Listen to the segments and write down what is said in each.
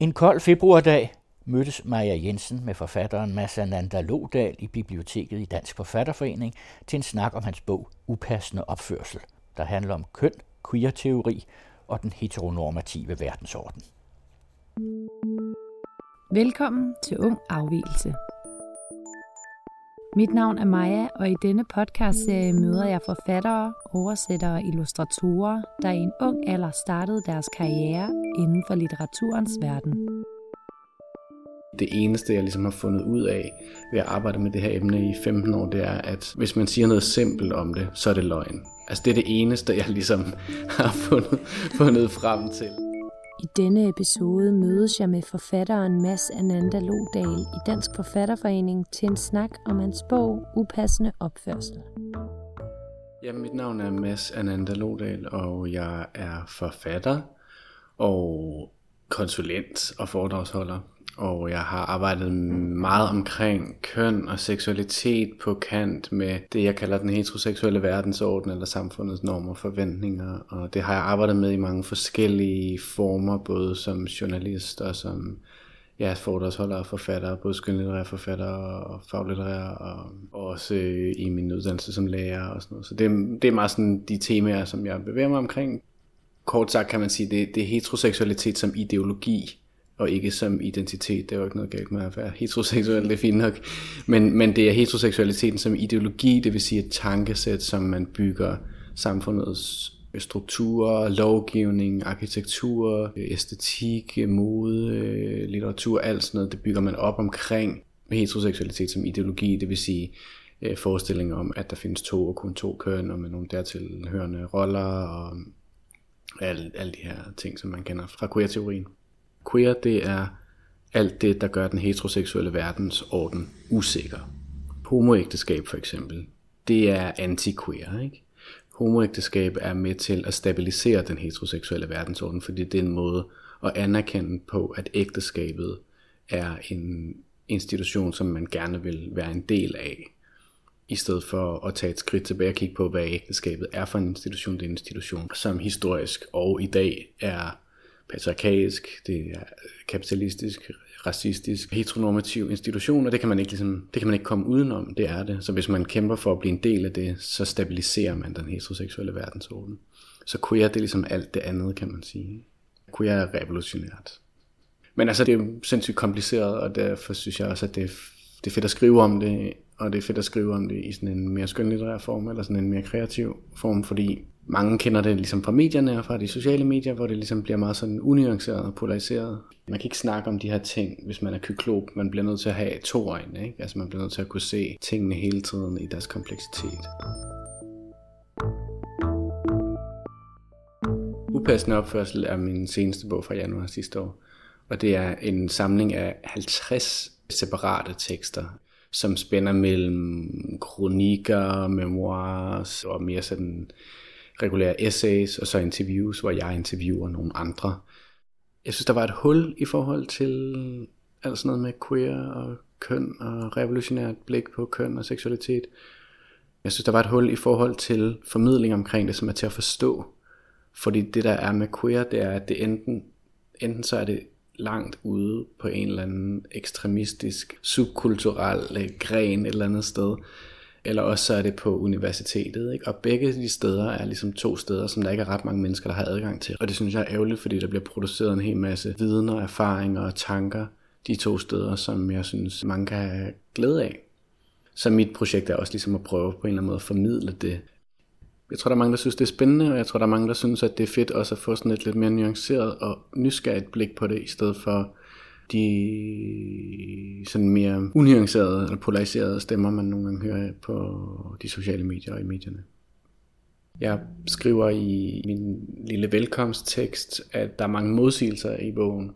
En kold februardag mødtes Maja Jensen med forfatteren Massananda Lodal i biblioteket i Dansk Forfatterforening til en snak om hans bog Upassende opførsel, der handler om køn, queer-teori og den heteronormative verdensorden. Velkommen til Ung Afvielse. Mit navn er Maja, og i denne podcastserie møder jeg forfattere, oversættere og illustratorer, der i en ung alder startede deres karriere inden for litteraturens verden. Det eneste, jeg ligesom har fundet ud af ved at arbejde med det her emne i 15 år, det er, at hvis man siger noget simpelt om det, så er det løgn. Altså det er det eneste, jeg ligesom har fundet, fundet frem til. I denne episode mødes jeg med forfatteren Mads Ananda Lodal i Dansk Forfatterforening til en snak om hans bog Upassende opførsel. Ja, mit navn er Mads Ananda Lodal, og jeg er forfatter og konsulent og foredragsholder og jeg har arbejdet meget omkring køn og seksualitet på kant med det, jeg kalder den heteroseksuelle verdensorden eller samfundets normer og forventninger. Og det har jeg arbejdet med i mange forskellige former, både som journalist og som ja, foredragsholder og forfatter, både skønlitterære forfatter og faglitterære, og også i min uddannelse som lærer og sådan noget. Så det, det er meget sådan de temaer, som jeg bevæger mig omkring. Kort sagt kan man sige, det, det er heteroseksualitet som ideologi, og ikke som identitet. Det er jo ikke noget galt med at være heteroseksuel, det er fint nok. Men, men det er heteroseksualiteten som ideologi, det vil sige et tankesæt, som man bygger samfundets strukturer, lovgivning, arkitektur, æstetik, mode, øh, litteratur, alt sådan noget, det bygger man op omkring heteroseksualitet som ideologi, det vil sige forestillingen forestillinger om, at der findes to og kun to køn, og med nogle dertilhørende roller, og alle, alle de her ting, som man kender fra queer-teorien. Queer, det er alt det, der gør den heteroseksuelle verdensorden usikker. Homoægteskab for eksempel, det er anti-queer, ikke? Homoægteskab er med til at stabilisere den heteroseksuelle verdensorden, fordi det er en måde at anerkende på, at ægteskabet er en institution, som man gerne vil være en del af, i stedet for at tage et skridt tilbage og kigge på, hvad ægteskabet er for en institution. Det er en institution, som historisk og i dag er patriarkalsk, det er øh, kapitalistisk, racistisk, heteronormativ institution, og det kan man ikke, ligesom, det kan man ikke komme udenom, det er det. Så hvis man kæmper for at blive en del af det, så stabiliserer man den heteroseksuelle verdensorden. Så queer, det er ligesom alt det andet, kan man sige. Queer er revolutionært. Men altså, det er jo sindssygt kompliceret, og derfor synes jeg også, at det er, det er fedt at skrive om det, og det er fedt at skrive om det i sådan en mere skønlitterær form, eller sådan en mere kreativ form, fordi mange kender det ligesom fra medierne og fra de sociale medier, hvor det ligesom bliver meget sådan unuanceret og polariseret. Man kan ikke snakke om de her ting, hvis man er kyklop. Man bliver nødt til at have to øjne, ikke? Altså man bliver nødt til at kunne se tingene hele tiden i deres kompleksitet. Upassende opførsel er min seneste bog fra januar sidste år. Og det er en samling af 50 separate tekster, som spænder mellem kronikker, memoirs og mere sådan regulære essays og så interviews, hvor jeg interviewer nogle andre. Jeg synes, der var et hul i forhold til alt sådan noget med queer og køn og revolutionært blik på køn og seksualitet. Jeg synes, der var et hul i forhold til formidling omkring det, som er til at forstå. Fordi det, der er med queer, det er, at det enten, enten så er det langt ude på en eller anden ekstremistisk, subkulturel øh, gren et eller andet sted, eller også så er det på universitetet. Ikke? Og begge de steder er ligesom to steder, som der ikke er ret mange mennesker, der har adgang til. Og det synes jeg er ærgerligt, fordi der bliver produceret en hel masse viden og erfaringer og tanker de to steder, som jeg synes, mange kan have glæde af. Så mit projekt er også ligesom at prøve på en eller anden måde at formidle det. Jeg tror, der er mange, der synes, det er spændende, og jeg tror, der er mange, der synes, at det er fedt også at få sådan et lidt mere nuanceret og nysgerrigt blik på det, i stedet for de sådan mere unuancerede eller polariserede stemmer, man nogle gange hører på de sociale medier og i medierne. Jeg skriver i min lille velkomsttekst, at der er mange modsigelser i bogen.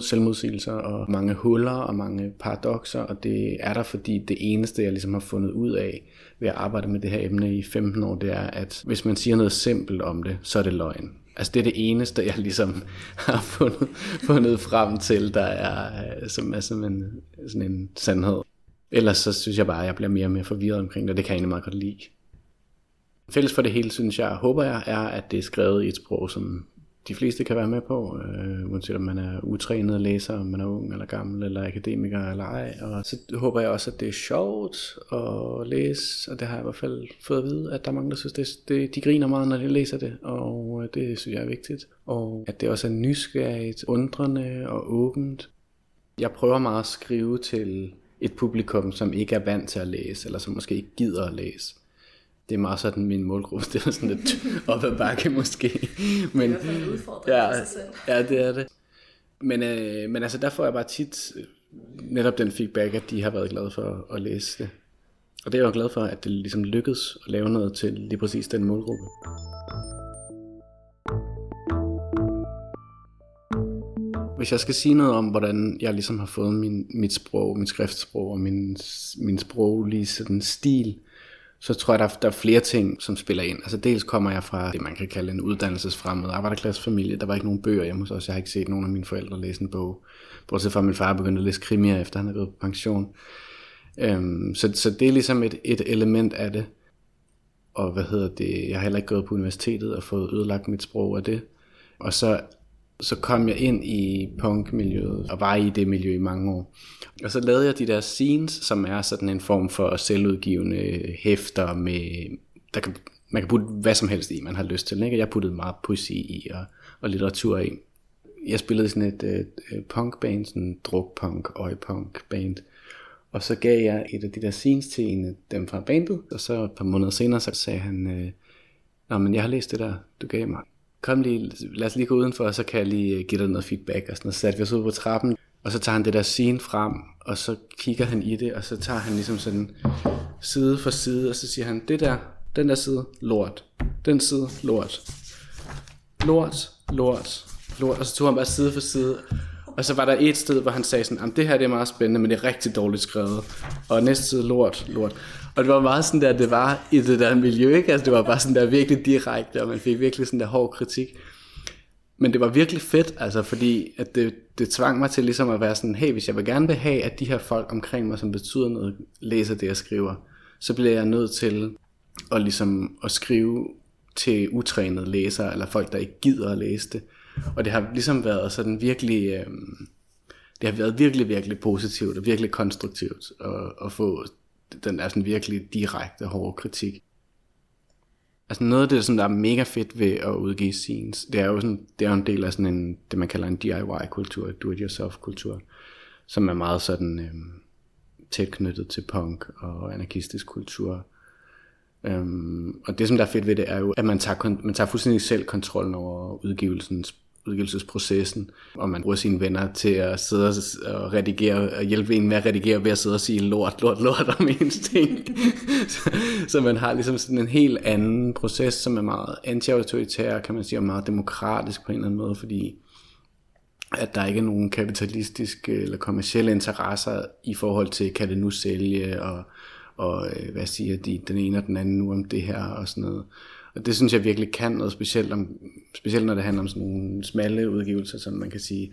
Selvmodsigelser og mange huller og mange paradoxer, og det er der, fordi det eneste, jeg ligesom har fundet ud af ved at arbejde med det her emne i 15 år, det er, at hvis man siger noget simpelt om det, så er det løgn. Altså det er det eneste, jeg ligesom har fundet, fundet frem til, der er, øh, som er sådan en, sådan en sandhed. Ellers så synes jeg bare, at jeg bliver mere og mere forvirret omkring det, det kan jeg egentlig meget godt lide. Fælles for det hele, synes jeg, håber jeg, er, at det er skrevet i et sprog, som de fleste kan være med på, øh, uanset om man er utrænet læser, om man er ung eller gammel, eller akademiker eller ej. Og så håber jeg også, at det er sjovt at læse, og det har jeg i hvert fald fået at vide, at der er mange, der synes, det, det, de griner meget, når de læser det, og øh, det synes jeg er vigtigt. Og at det også er nysgerrigt, undrende og åbent. Jeg prøver meget at skrive til et publikum, som ikke er vant til at læse, eller som måske ikke gider at læse det er meget sådan min målgruppe. Det er sådan lidt op ad bakke måske. Men, det er en udfordring ja, sig selv. Ja, det er det. Men, øh, men altså der får jeg bare tit øh, netop den feedback, at de har været glade for at læse det. Og det er jeg jo glad for, at det ligesom lykkedes at lave noget til lige præcis den målgruppe. Hvis jeg skal sige noget om, hvordan jeg ligesom har fået min, mit sprog, mit skriftsprog og min, min sproglige sådan stil, så tror jeg, der, der er flere ting, som spiller ind. Altså dels kommer jeg fra det, man kan kalde en uddannelsesfremmed arbejderklassefamilie. Der var ikke nogen bøger hjemme hos os. Jeg har ikke set nogen af mine forældre læse en bog. Bortset fra, at min far begyndte at læse krimier, efter han er gået på pension. Øhm, så, så det er ligesom et, et element af det. Og hvad hedder det, jeg har heller ikke gået på universitetet og fået ødelagt mit sprog af det. Og så så kom jeg ind i punkmiljøet og var i det miljø i mange år. Og så lavede jeg de der scenes, som er sådan en form for selvudgivende hæfter med, der kan, man kan putte hvad som helst i, man har lyst til. Ikke? Jeg puttede meget poesi i og, og litteratur i. Jeg spillede sådan et uh, punkband, sådan drukpunk, øjpunk band. Og så gav jeg et af de der scenes til en af dem fra bandet, og så et par måneder senere, så sagde han, øh, Nå, men jeg har læst det der, du gav mig kom lige, lad os lige gå udenfor, og så kan jeg lige øh, give dig noget feedback. Og sådan noget. Så satte vi os ud på trappen, og så tager han det der scene frem, og så kigger han i det, og så tager han ligesom sådan side for side, og så siger han, det der, den der side, lort. Den side, lort. Lort, lort, lort. Og så tog han bare side for side, og så var der et sted, hvor han sagde sådan, det her det er meget spændende, men det er rigtig dårligt skrevet. Og næste side, lort, lort. Og det var meget sådan der, det var i det der miljø, ikke? Altså det var bare sådan der virkelig direkte, og man fik virkelig sådan der hård kritik. Men det var virkelig fedt, altså fordi at det, det tvang mig til ligesom at være sådan, hey, hvis jeg vil gerne vil have, at de her folk omkring mig, som betyder noget, læser det, jeg skriver, så bliver jeg nødt til at, ligesom, at skrive til utrænede læsere, eller folk, der ikke gider at læse det. Og det har ligesom været sådan virkelig, øh, det har været virkelig, virkelig positivt og virkelig konstruktivt at, at få den der sådan virkelig direkte hårde kritik. Altså noget af det, sådan, der er mega fedt ved at udgive scenes, det er jo, sådan, det er jo en del af sådan en, det man kalder en DIY-kultur, do-it-yourself-kultur, som er meget sådan øh, tæt knyttet til punk og anarkistisk kultur. Øhm, og det, som der er fedt ved det, er jo, at man tager, man tager fuldstændig selv kontrollen over udgivelsens udgivelsesprocessen, og man bruger sine venner til at sidde og redigere, og hjælpe en med at redigere ved at sidde og sige lort, lort, lort om ens ting. så, så man har ligesom sådan en helt anden proces, som er meget anti-autoritær, kan man sige, og meget demokratisk på en eller anden måde, fordi at der ikke er nogen kapitalistiske eller kommersielle interesser i forhold til, kan det nu sælge, og, og øh, hvad siger de, den ene og den anden nu om det her, og sådan noget. Og det synes jeg virkelig kan noget specielt, om, specielt når det handler om sådan nogle smalle udgivelser, som man kan sige,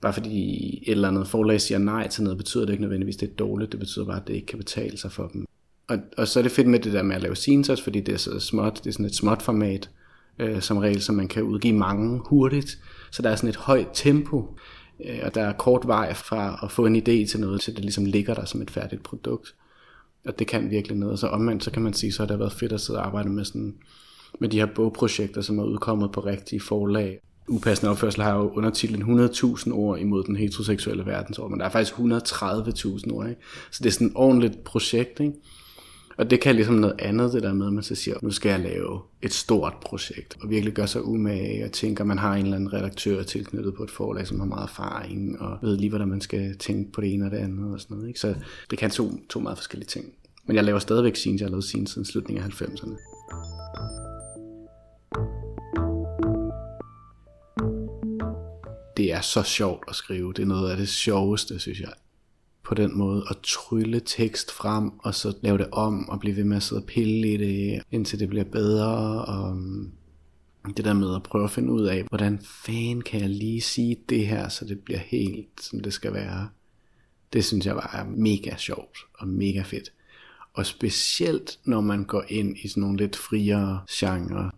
bare fordi et eller andet forlag siger nej til noget, betyder det ikke nødvendigvis, det er dårligt, det betyder bare, at det ikke kan betale sig for dem. Og, og så er det fedt med det der med at lave scenes også, fordi det er så småt, det er sådan et småt format, øh, som regel, så man kan udgive mange hurtigt, så der er sådan et højt tempo, øh, og der er kort vej fra at få en idé til noget, til det ligesom ligger der som et færdigt produkt at det kan virkelig noget. Så omvendt, så kan man sige, så har det været fedt at sidde og arbejde med, sådan, med de her bogprojekter, som er udkommet på rigtige forlag. Upassende opførsel har jo undertitlen 100.000 ord imod den heteroseksuelle verdensorden, men der er faktisk 130.000 ord, ikke? Så det er sådan et ordentligt projekt, ikke? Og det kan ligesom noget andet, det der med, at man så siger, nu skal jeg lave et stort projekt, og virkelig gøre sig umage, og tænker, at man har en eller anden redaktør tilknyttet på et forlag, som har meget erfaring, og ved lige, hvordan man skal tænke på det ene og det andet, og sådan noget. Ikke? Så det kan to, to meget forskellige ting. Men jeg laver stadigvæk scenes, jeg har lavet scenes siden slutningen af 90'erne. Det er så sjovt at skrive. Det er noget af det sjoveste, synes jeg på den måde at trylle tekst frem, og så lave det om, og blive ved med at sidde og pille i det, indtil det bliver bedre, og um, det der med at prøve at finde ud af, hvordan fanden kan jeg lige sige det her, så det bliver helt, som det skal være. Det synes jeg var mega sjovt, og mega fedt. Og specielt når man går ind i sådan nogle lidt friere genre,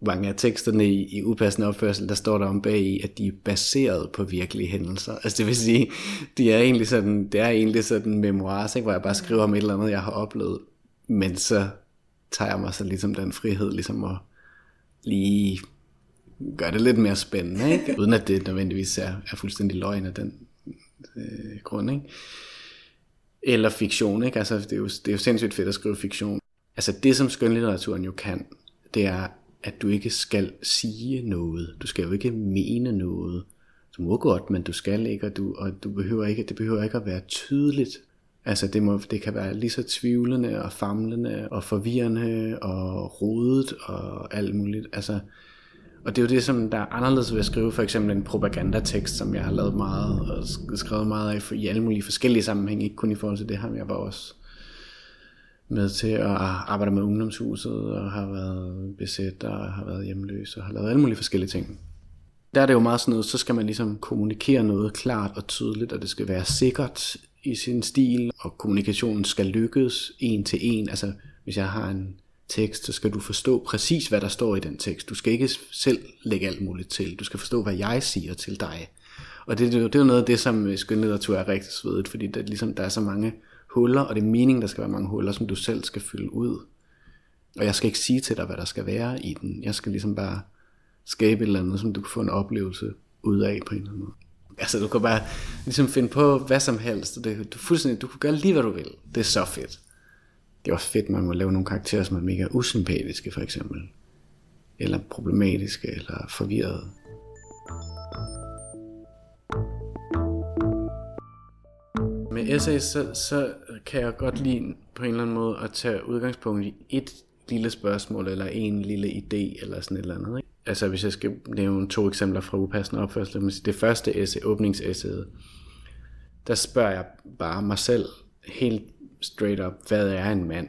mange af teksterne i, i upassende opførsel, der står der om bag i, at de er baseret på virkelige hændelser. Altså det vil sige, det er egentlig sådan, det er egentlig sådan memoirs, ikke, hvor jeg bare skriver om et eller andet, jeg har oplevet, men så tager jeg mig så ligesom den frihed, ligesom at lige gøre det lidt mere spændende, ikke? uden at det nødvendigvis er, er fuldstændig løgn af den øh, grund. Ikke? Eller fiktion, ikke? Altså, det, er jo, det er jo sindssygt fedt at skrive fiktion. Altså det, som skønlitteraturen jo kan, det er, at du ikke skal sige noget. Du skal jo ikke mene noget. Du må godt, men du skal ikke, og du, og du behøver ikke, det behøver ikke at være tydeligt. Altså det, må, det kan være lige så tvivlende og famlende og forvirrende og rodet og alt muligt. Altså, og det er jo det, som der er anderledes ved at skrive for eksempel en propagandatekst, som jeg har lavet meget og skrevet meget af i alle mulige forskellige sammenhænge, ikke kun i forhold til det her, men jeg var også med til at arbejde med ungdomshuset og har været besat, og har været hjemløs og har lavet alle mulige forskellige ting. Der er det jo meget sådan noget, så skal man ligesom kommunikere noget klart og tydeligt, og det skal være sikkert i sin stil, og kommunikationen skal lykkes en til en. Altså, hvis jeg har en tekst, så skal du forstå præcis, hvad der står i den tekst. Du skal ikke selv lægge alt muligt til. Du skal forstå, hvad jeg siger til dig. Og det, det, det er jo noget af det, som skønlitteratur er rigtig svedigt, fordi det, ligesom, der er så mange huller, og det er meningen, der skal være mange huller, som du selv skal fylde ud. Og jeg skal ikke sige til dig, hvad der skal være i den. Jeg skal ligesom bare skabe et eller andet, som du kan få en oplevelse ud af på en eller anden måde. Altså du kan bare ligesom finde på hvad som helst. Det, du, fuldstændig, du kan gøre lige hvad du vil. Det er så fedt. Det er også fedt, man må lave nogle karakterer, som er mega usympatiske for eksempel. Eller problematiske, eller forvirrede. Med essays, så, så kan jeg godt lide på en eller anden måde at tage udgangspunkt i et lille spørgsmål, eller en lille idé, eller sådan et eller andet. Ikke? Altså hvis jeg skal nævne to eksempler fra upassende opførsel. Det første essay, åbningsessayet, der spørger jeg bare mig selv helt straight up, hvad er en mand?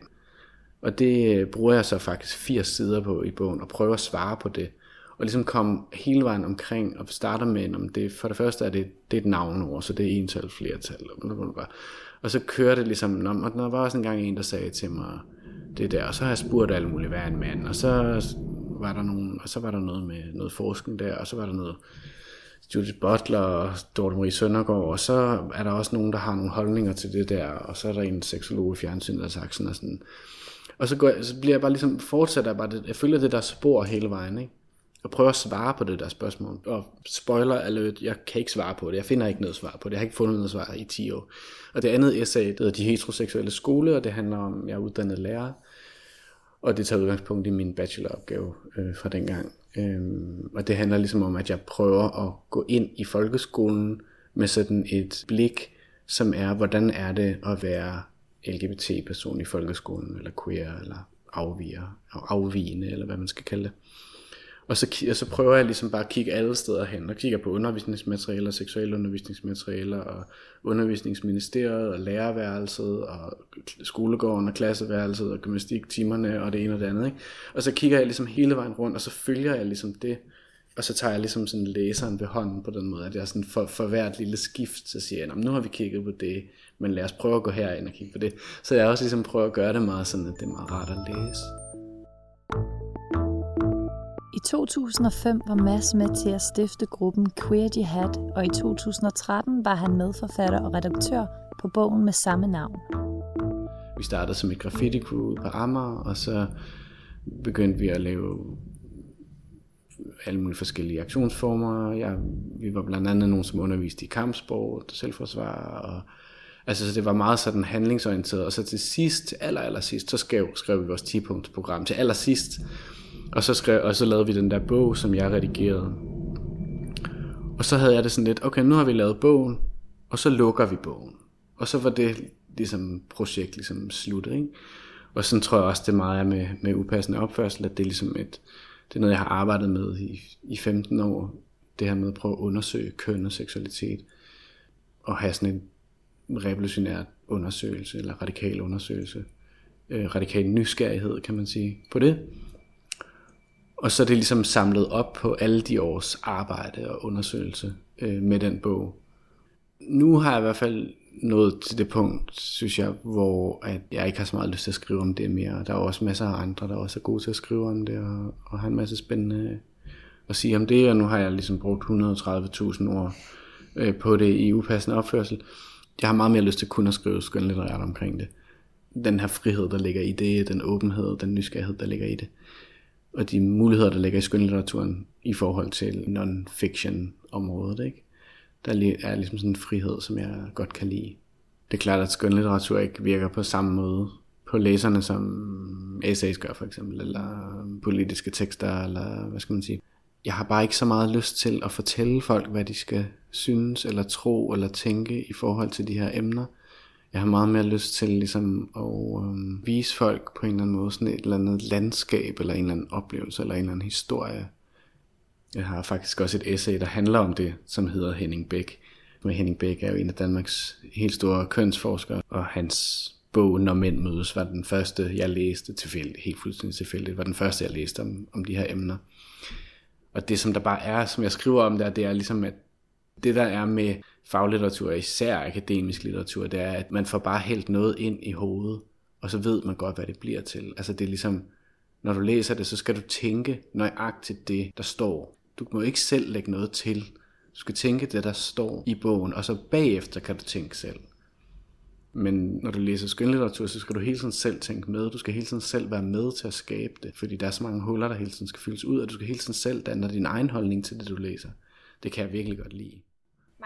Og det bruger jeg så faktisk 80 sider på i bogen, og prøver at svare på det. Og ligesom komme hele vejen omkring, og starter med, om det, for det første er det, det er et navnord, så det er ental, flertal. Og så kører det ligesom, og der var også en gang en, der sagde til mig, det der, og så har jeg spurgt alle mulige, hvad er en mand? Og så var der nogen, og så var der noget med noget forskning der, og så var der noget Judith Butler og Dorte Marie Søndergaard, og så er der også nogen, der har nogle holdninger til det der, og så er der en seksolog i fjernsynet, der har sagt sådan og sådan. Og så, går jeg, så bliver jeg bare ligesom, fortsætter jeg bare det, jeg følger det der spor hele vejen, ikke? Og prøver at svare på det der spørgsmål. Og spoiler alert, jeg kan ikke svare på det. Jeg finder ikke noget svar på det. Jeg har ikke fundet noget svar i 10 år. Og det andet essay, det hedder De heteroseksuelle skole, og det handler om, jeg er uddannet lærer. Og det tager udgangspunkt i min bacheloropgave øh, fra dengang. Øhm, og det handler ligesom om, at jeg prøver at gå ind i folkeskolen med sådan et blik, som er, hvordan er det at være LGBT-person i folkeskolen, eller queer, eller afviger, afvigende, eller hvad man skal kalde det. Og så, og så prøver jeg ligesom bare at kigge alle steder hen, og kigger på undervisningsmaterialer, seksuelle undervisningsmaterialer, og undervisningsministeriet, og lærerværelset, og skolegården, og klasseværelset, og gymnastiktimerne, og det ene og det andet. Ikke? Og så kigger jeg ligesom hele vejen rundt, og så følger jeg ligesom det, og så tager jeg ligesom sådan læseren ved hånden på den måde, at jeg sådan for, for hvert lille skift, så siger jeg, nu har vi kigget på det, men lad os prøve at gå herind og kigge på det. Så jeg også ligesom prøver at gøre det meget sådan, at det er meget rart at læse. I 2005 var Mads med til at stifte gruppen Queer Jihad, og i 2013 var han medforfatter og redaktør på bogen med samme navn. Vi startede som et graffiti crew på Amager, og så begyndte vi at lave alle mulige forskellige aktionsformer. Ja, vi var blandt andet nogen, som underviste i kampsport, selvforsvar, og altså så det var meget sådan handlingsorienteret. Og så til sidst, aller, aller sidst, så skrev, skrev vi vores 10-punktsprogram. Til aller sidst, og så, skrev, og så lavede vi den der bog, som jeg redigerede. Og så havde jeg det sådan lidt, okay, nu har vi lavet bogen, og så lukker vi bogen. Og så var det ligesom projekt ligesom sluttet, ikke? Og sådan tror jeg også, det meget er med, med upassende opførsel, at det er ligesom et, det er noget, jeg har arbejdet med i, i 15 år. Det her med at prøve at undersøge køn og seksualitet. Og have sådan en revolutionær undersøgelse, eller radikal undersøgelse. Øh, radikal nysgerrighed, kan man sige, på det. Og så er det ligesom samlet op på alle de års arbejde og undersøgelse øh, med den bog. Nu har jeg i hvert fald nået til det punkt, synes jeg, hvor at jeg ikke har så meget lyst til at skrive om det mere. Der er også masser af andre, der også er gode til at skrive om det, og, og har en masse spændende øh, at sige om det, og nu har jeg ligesom brugt 130.000 ord øh, på det i upassende opførsel. Jeg har meget mere lyst til kun at skrive skønlitterært omkring det. Den her frihed, der ligger i det, den åbenhed, den nysgerrighed, der ligger i det, og de muligheder, der ligger i skønlitteraturen i forhold til non-fiction området, ikke? Der er ligesom sådan en frihed, som jeg godt kan lide. Det er klart, at skønlitteratur ikke virker på samme måde på læserne, som essays gør for eksempel, eller politiske tekster, eller hvad skal man sige. Jeg har bare ikke så meget lyst til at fortælle folk, hvad de skal synes, eller tro, eller tænke i forhold til de her emner. Jeg har meget mere lyst til ligesom at øh, vise folk på en eller anden måde sådan et eller andet landskab, eller en eller anden oplevelse, eller en eller anden historie, jeg har faktisk også et essay, der handler om det, som hedder Henning Bæk. Men Henning Bæk er jo en af Danmarks helt store kønsforskere, og hans bog, Når mænd mødes, var den første, jeg læste tilfældigt, helt fuldstændig tilfældigt, var den første, jeg læste om, om de her emner. Og det, som der bare er, som jeg skriver om der, det er ligesom, at det, der er med faglitteratur, især akademisk litteratur, det er, at man får bare hældt noget ind i hovedet, og så ved man godt, hvad det bliver til. Altså det er ligesom, når du læser det, så skal du tænke nøjagtigt det, der står. Du må ikke selv lægge noget til. Du skal tænke det, der står i bogen, og så bagefter kan du tænke selv. Men når du læser skønlitteratur, så skal du hele tiden selv tænke med. Du skal hele tiden selv være med til at skabe det, fordi der er så mange huller, der hele tiden skal fyldes ud, og du skal hele tiden selv danne din egen holdning til det, du læser. Det kan jeg virkelig godt lide.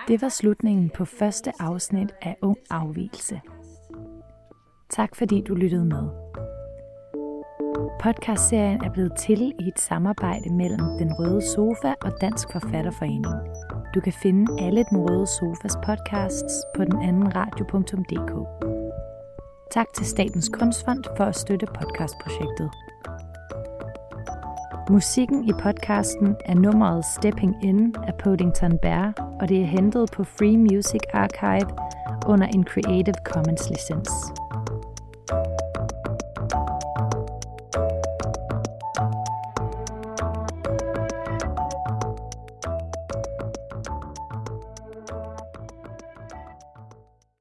Det var slutningen på første afsnit af Ung Afvielse. Tak fordi du lyttede med. Podcastserien er blevet til i et samarbejde mellem Den Røde Sofa og Dansk Forfatterforening. Du kan finde alle Den Røde Sofas podcasts på den anden radio.dk. Tak til Statens Kunstfond for at støtte podcastprojektet. Musikken i podcasten er nummeret Stepping In af Podington Bear, og det er hentet på Free Music Archive under en Creative Commons licens.